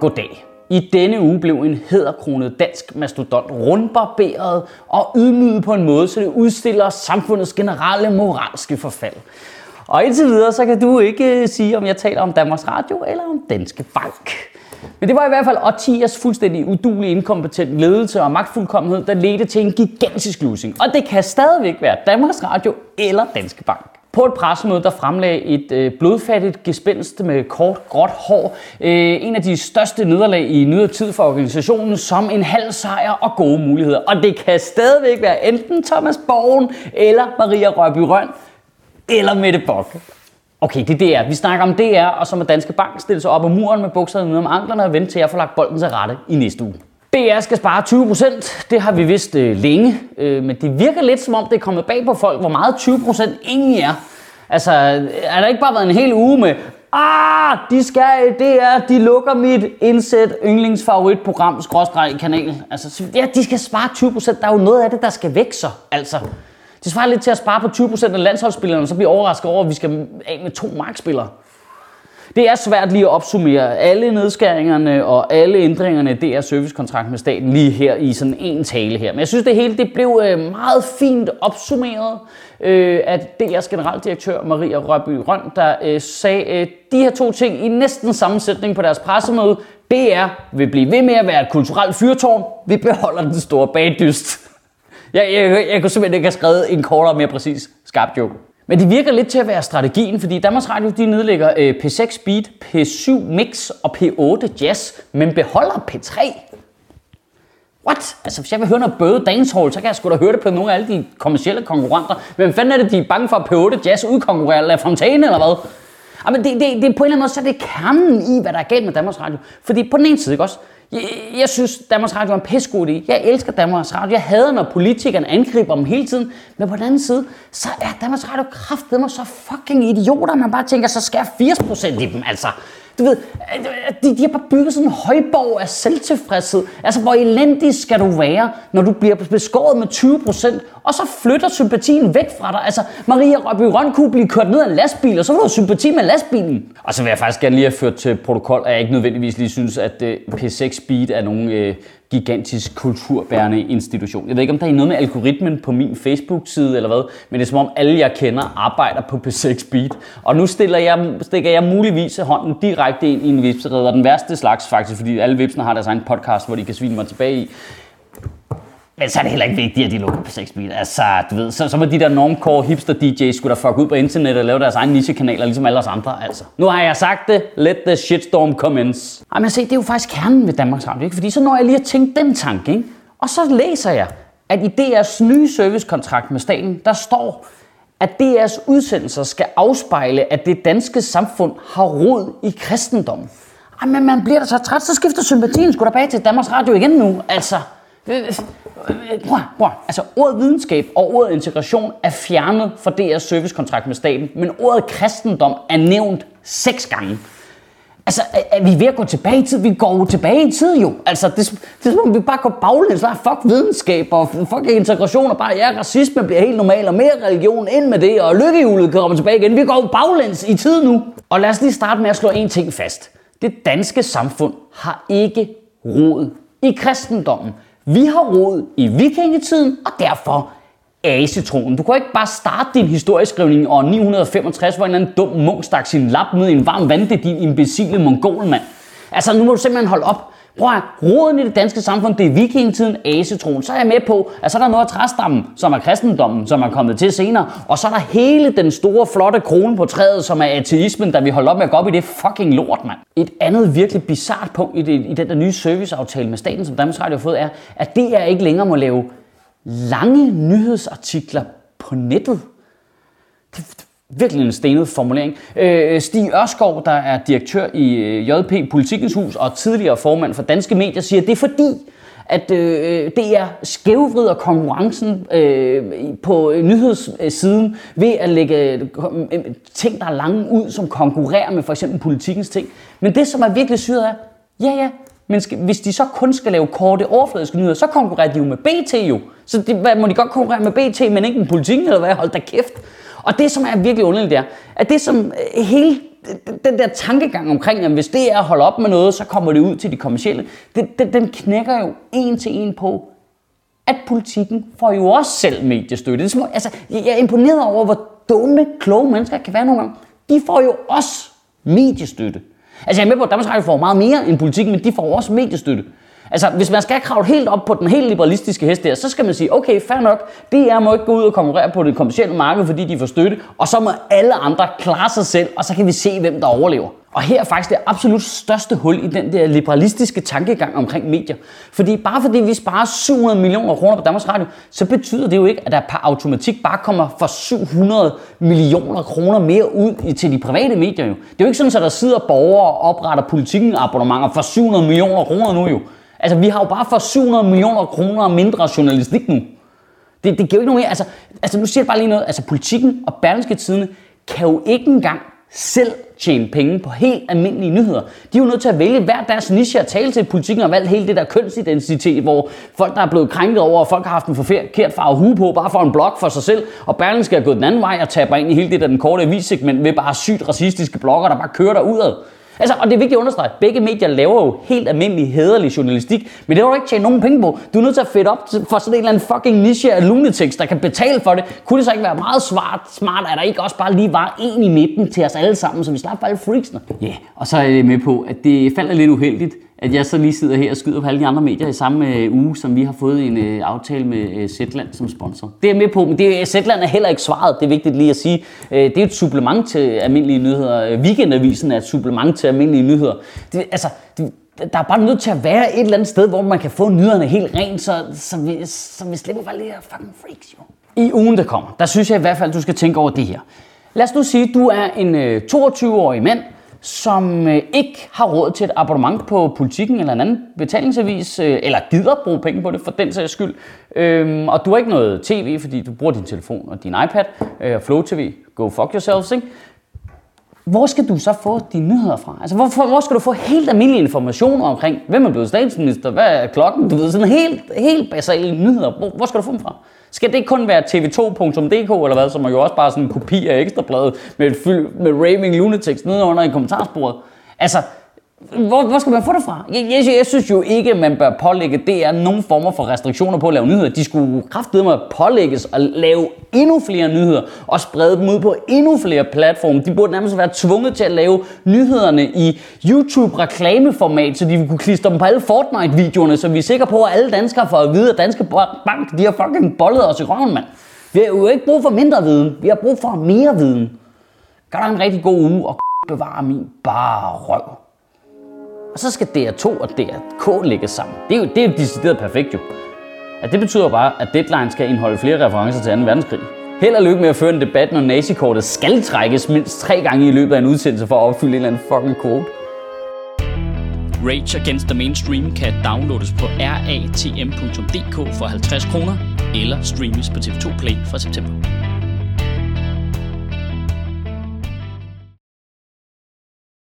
Goddag. I denne uge blev en hederkronet dansk mastodont rundbarberet og ydmyget på en måde, så det udstiller samfundets generelle moralske forfald. Og indtil videre, så kan du ikke øh, sige, om jeg taler om Danmarks Radio eller om Danske Bank. Men det var i hvert fald årtiers fuldstændig udulig inkompetent ledelse og magtfuldkommenhed, der ledte til en gigantisk losing. Og det kan stadigvæk være Danmarks Radio eller Danske Bank. På et pressemøde, der fremlagde et øh, blodfattigt gespændst med kort, gråt hår. Øh, en af de største nederlag i nyere tid for organisationen, som en halv sejr og gode muligheder. Og det kan stadigvæk være enten Thomas Borgen eller Maria Rørby Røn eller Mette Bock. Okay, det er DR. Vi snakker om DR, og så må Danske Bank stille sig op ad muren med bukserne nede om anklerne og vente til at få lagt bolden til rette i næste uge. DR skal spare 20%, Det har vi vidst øh, længe, øh, men det virker lidt som om, det er kommet bag på folk, hvor meget 20% egentlig er. Altså, er der ikke bare været en hel uge med, ah, de skal, det er, de lukker mit indsæt yndlingsfavoritprogram, skråstreg kanal. Altså, ja, de skal spare 20%, Der er jo noget af det, der skal væk så, altså. Det svarer lidt til at spare på 20% af landsholdsspillerne, og så bliver overrasket over, at vi skal af med to markspillere. Det er svært lige at opsummere alle nedskæringerne og alle ændringerne i DR servicekontrakt med staten lige her i sådan en tale her. Men jeg synes, det hele det blev øh, meget fint opsummeret øh, af DR's generaldirektør Maria Rørby Røn, der øh, sagde de her to ting i næsten sammensætning på deres pressemøde. DR vil blive ved med at være et kulturelt fyrtårn. Vi beholder den store bagdyst. Jeg, jeg, jeg, jeg kunne simpelthen ikke have skrevet en kortere og mere præcis skarp joke. Men det virker lidt til at være strategien, fordi Danmarks Radio de nedlægger øh, P6 Speed, P7 Mix og P8 Jazz, men beholder P3. What? Altså, hvis jeg vil høre noget bøde dancehall, så kan jeg sgu da høre det på nogle af alle de kommercielle konkurrenter. Hvem fanden er det, de er bange for, at P8 Jazz udkonkurrerer La Fontaine eller hvad? Jamen, det, det, det, på en eller anden måde, så er det kernen i, hvad der er galt med Danmarks Radio. Fordi på den ene side, ikke også? Jeg, jeg synes, Danmarks Radio er en pissegod idé. Jeg elsker Danmarks Radio. Jeg hader, når politikerne angriber dem hele tiden. Men på den anden side, så er Danmarks Radio kraftedeme så fucking idioter, man bare tænker, så skal 80% i dem, altså. Du ved, de, de har bare bygget sådan en højborg af selvtilfredshed. Altså, hvor elendig skal du være, når du bliver beskåret med 20%, og så flytter sympatien væk fra dig. Altså, Maria Røby Røn kunne blive kørt ned af en lastbil, og så får du sympati med lastbilen. Og så vil jeg faktisk gerne lige have ført til protokol, at jeg ikke nødvendigvis lige synes, at øh, P6 Speed er nogen Øh gigantisk kulturbærende institution. Jeg ved ikke, om der er noget med algoritmen på min Facebook-side eller hvad, men det er som om alle, jeg kender, arbejder på P6 Speed. Og nu stiller jeg, stikker jeg muligvis hånden direkte ind i en vipsereder. Den værste slags faktisk, fordi alle vipsene har deres egen podcast, hvor de kan svine mig tilbage i. Men så er det heller ikke vigtigt, at de lukker på sex bil. Altså, du ved, så, så må de der normcore hipster DJ's skulle da fuck ud på internet og lave deres egen nichekanaler, ligesom alle os andre, altså. Nu har jeg sagt det. Let the shitstorm commence. Ej, men se, det er jo faktisk kernen ved Danmarks Radio, ikke? Fordi så når jeg lige at tænke den tanke, ikke? Og så læser jeg, at i DR's nye servicekontrakt med staten, der står, at DR's udsendelser skal afspejle, at det danske samfund har rod i kristendommen. Ej, men man bliver da så træt, så skifter sympatien sgu da bag til Danmarks Radio igen nu, altså. Øh, øh. Prøv, prøv. Altså ordet videnskab og ordet integration er fjernet fra DR's servicekontrakt med staten, men ordet kristendom er nævnt seks gange. Altså, er, er vi ved at gå tilbage i tid? Vi går jo tilbage i tid jo. Altså, det, det er som om vi bare går baglæns. Der fuck videnskab og fuck integration og bare, ja, racisme bliver helt normal og mere religion ind med det, og lykkehjulet kommer tilbage igen. Vi går jo baglæns i tid nu. Og lad os lige starte med at slå en ting fast. Det danske samfund har ikke rod i kristendommen. Vi har rod i vikingetiden, og derfor asetroen. Du kan ikke bare starte din historieskrivning i år 965, hvor en eller anden dum munk stak sin lap ned i en varm vandet, din imbecile mongolmand. Altså, nu må du simpelthen holde op. Prøv at roden i det danske samfund, det er vikingetiden, asetroen. Så er jeg med på, at så er der noget af træstammen, som er kristendommen, som er kommet til senere. Og så er der hele den store, flotte krone på træet, som er ateismen, der vi holder op med at gå op i det fucking lort, mand. Et andet virkelig bizart punkt i, det, i den der nye serviceaftale med staten, som Danmarks Radio har fået, er, at det er ikke længere må lave lange nyhedsartikler på nettet. Det, virkelig en stenet formulering. Øh, Stig Ørskov, der er direktør i øh, JP Politikens Hus og tidligere formand for Danske Medier, siger, at det er fordi, at øh, det er skævvrider konkurrencen øh, på øh, nyhedssiden ved at lægge øh, ting, der er lange ud, som konkurrerer med for eksempel politikens ting. Men det, som er virkelig syret er, ja ja, men skal, hvis de så kun skal lave korte overfladiske nyheder, så konkurrerer de jo med BT jo. Så det, hvad, må de godt konkurrere med BT, men ikke med politikken, eller hvad? Hold da kæft. Og det, som er virkelig underligt, er, at det, som øh, hele den der tankegang omkring, at hvis det er at holde op med noget, så kommer det ud til de kommercielle, det, den, den knækker jo en til en på, at politikken får jo også selv mediestøtte. Det er små, altså, jeg er imponeret over, hvor dumme, kloge mennesker kan være nogle gange. De får jo også mediestøtte. Altså jeg er med på, at Danmarks Radio får meget mere end politikken, men de får også mediestøtte. Altså, hvis man skal kravle helt op på den helt liberalistiske hest der, så skal man sige, okay, fair nok, DR må ikke gå ud og konkurrere på det kommercielle marked, fordi de får støtte, og så må alle andre klare sig selv, og så kan vi se, hvem der overlever. Og her er faktisk det absolut største hul i den der liberalistiske tankegang omkring medier. Fordi bare fordi vi sparer 700 millioner kroner på Danmarks Radio, så betyder det jo ikke, at der per automatik bare kommer for 700 millioner kroner mere ud til de private medier jo. Det er jo ikke sådan, at der sidder borgere og opretter politikken abonnementer for 700 millioner kroner nu jo. Altså, vi har jo bare for 700 millioner kroner mindre journalistik nu. Det, det giver jo ikke noget mere. Altså, altså, nu siger jeg bare lige noget. Altså, politikken og Berlingske Tidene kan jo ikke engang selv tjene penge på helt almindelige nyheder. De er jo nødt til at vælge hver deres niche at tale til. Politikken har valgt hele det der kønsidentitet, hvor folk, der er blevet krænket over, og folk har haft en forkert farve hue på, bare for en blog for sig selv. Og Berlingske er gået den anden vej og taber ind i hele det der den korte avissegment med bare sygt racistiske blogger, der bare kører derudad. Altså, og det er vigtigt at understrege, begge medier laver jo helt almindelig hederlig journalistik, men det har du ikke tjent nogen penge på. Du er nødt til at fedt op for sådan en eller anden fucking niche af lunatics, der kan betale for det. Kunne det så ikke være meget smart, smart at der ikke også bare lige var en i midten til os alle sammen, så vi slap for alle freaksene? Ja, yeah. og så er jeg med på, at det falder lidt uheldigt, at jeg så lige sidder her og skyder på alle de andre medier i samme øh, uge, som vi har fået en øh, aftale med øh, Zetland som sponsor. Det er med på, men det, Zetland er heller ikke svaret, det er vigtigt lige at sige. Øh, det er et supplement til almindelige nyheder. Øh, Weekendavisen er et supplement til almindelige nyheder. Det, altså, det, der er bare nødt til at være et eller andet sted, hvor man kan få nyhederne helt rent, så, så, vi, så vi slipper bare alle de her fucking freaks, jo. I ugen, der kommer, der synes jeg i hvert fald, du skal tænke over det her. Lad os nu sige, at du er en øh, 22-årig mand, som øh, ikke har råd til et abonnement på politikken eller en anden betalingsavis, øh, eller gider bruge penge på det for den sags skyld. Øhm, og du har ikke noget tv, fordi du bruger din telefon og din iPad, øh, Flow TV, go fuck yourself, ikke? Hvor skal du så få dine nyheder fra? Altså, hvor, hvor skal du få helt almindelige informationer omkring, hvem er blevet statsminister, hvad er klokken? Du ved, sådan helt, helt basale nyheder. Hvor, hvor skal du få dem fra? Skal det kun være tv2.dk eller hvad, som er jo også bare sådan en kopi af ekstrabladet med, et fyld, med raving lunatics nede under i kommentarsporet? Altså, hvor, hvor skal man få det fra? Jeg, jeg, jeg synes jo ikke, at man bør pålægge DR nogen former for restriktioner på at lave nyheder. De skulle kraftedeme pålægges at lave endnu flere nyheder og sprede dem ud på endnu flere platforme. De burde nærmest være tvunget til at lave nyhederne i YouTube-reklameformat, så de kunne klistre dem på alle Fortnite-videoerne, så vi er sikre på, at alle danskere får at vide, at Danske Bank de har fucking bollet os i røven, mand. Vi har jo ikke brug for mindre viden. Vi har brug for mere viden. Gør dig en rigtig god uge, og bevare min bare røv. Og så skal DR2 og DRK lægges sammen. Det er jo, det er jo decideret perfekt jo. At det betyder bare, at deadline skal indeholde flere referencer til 2. verdenskrig. Held og lykke med at føre en debat, når nazikortet skal trækkes mindst tre gange i løbet af en udsendelse for at opfylde en eller anden fucking quote. Rage Against the Mainstream kan downloades på ratm.dk for 50 kroner, eller streames på TV2 Play fra september.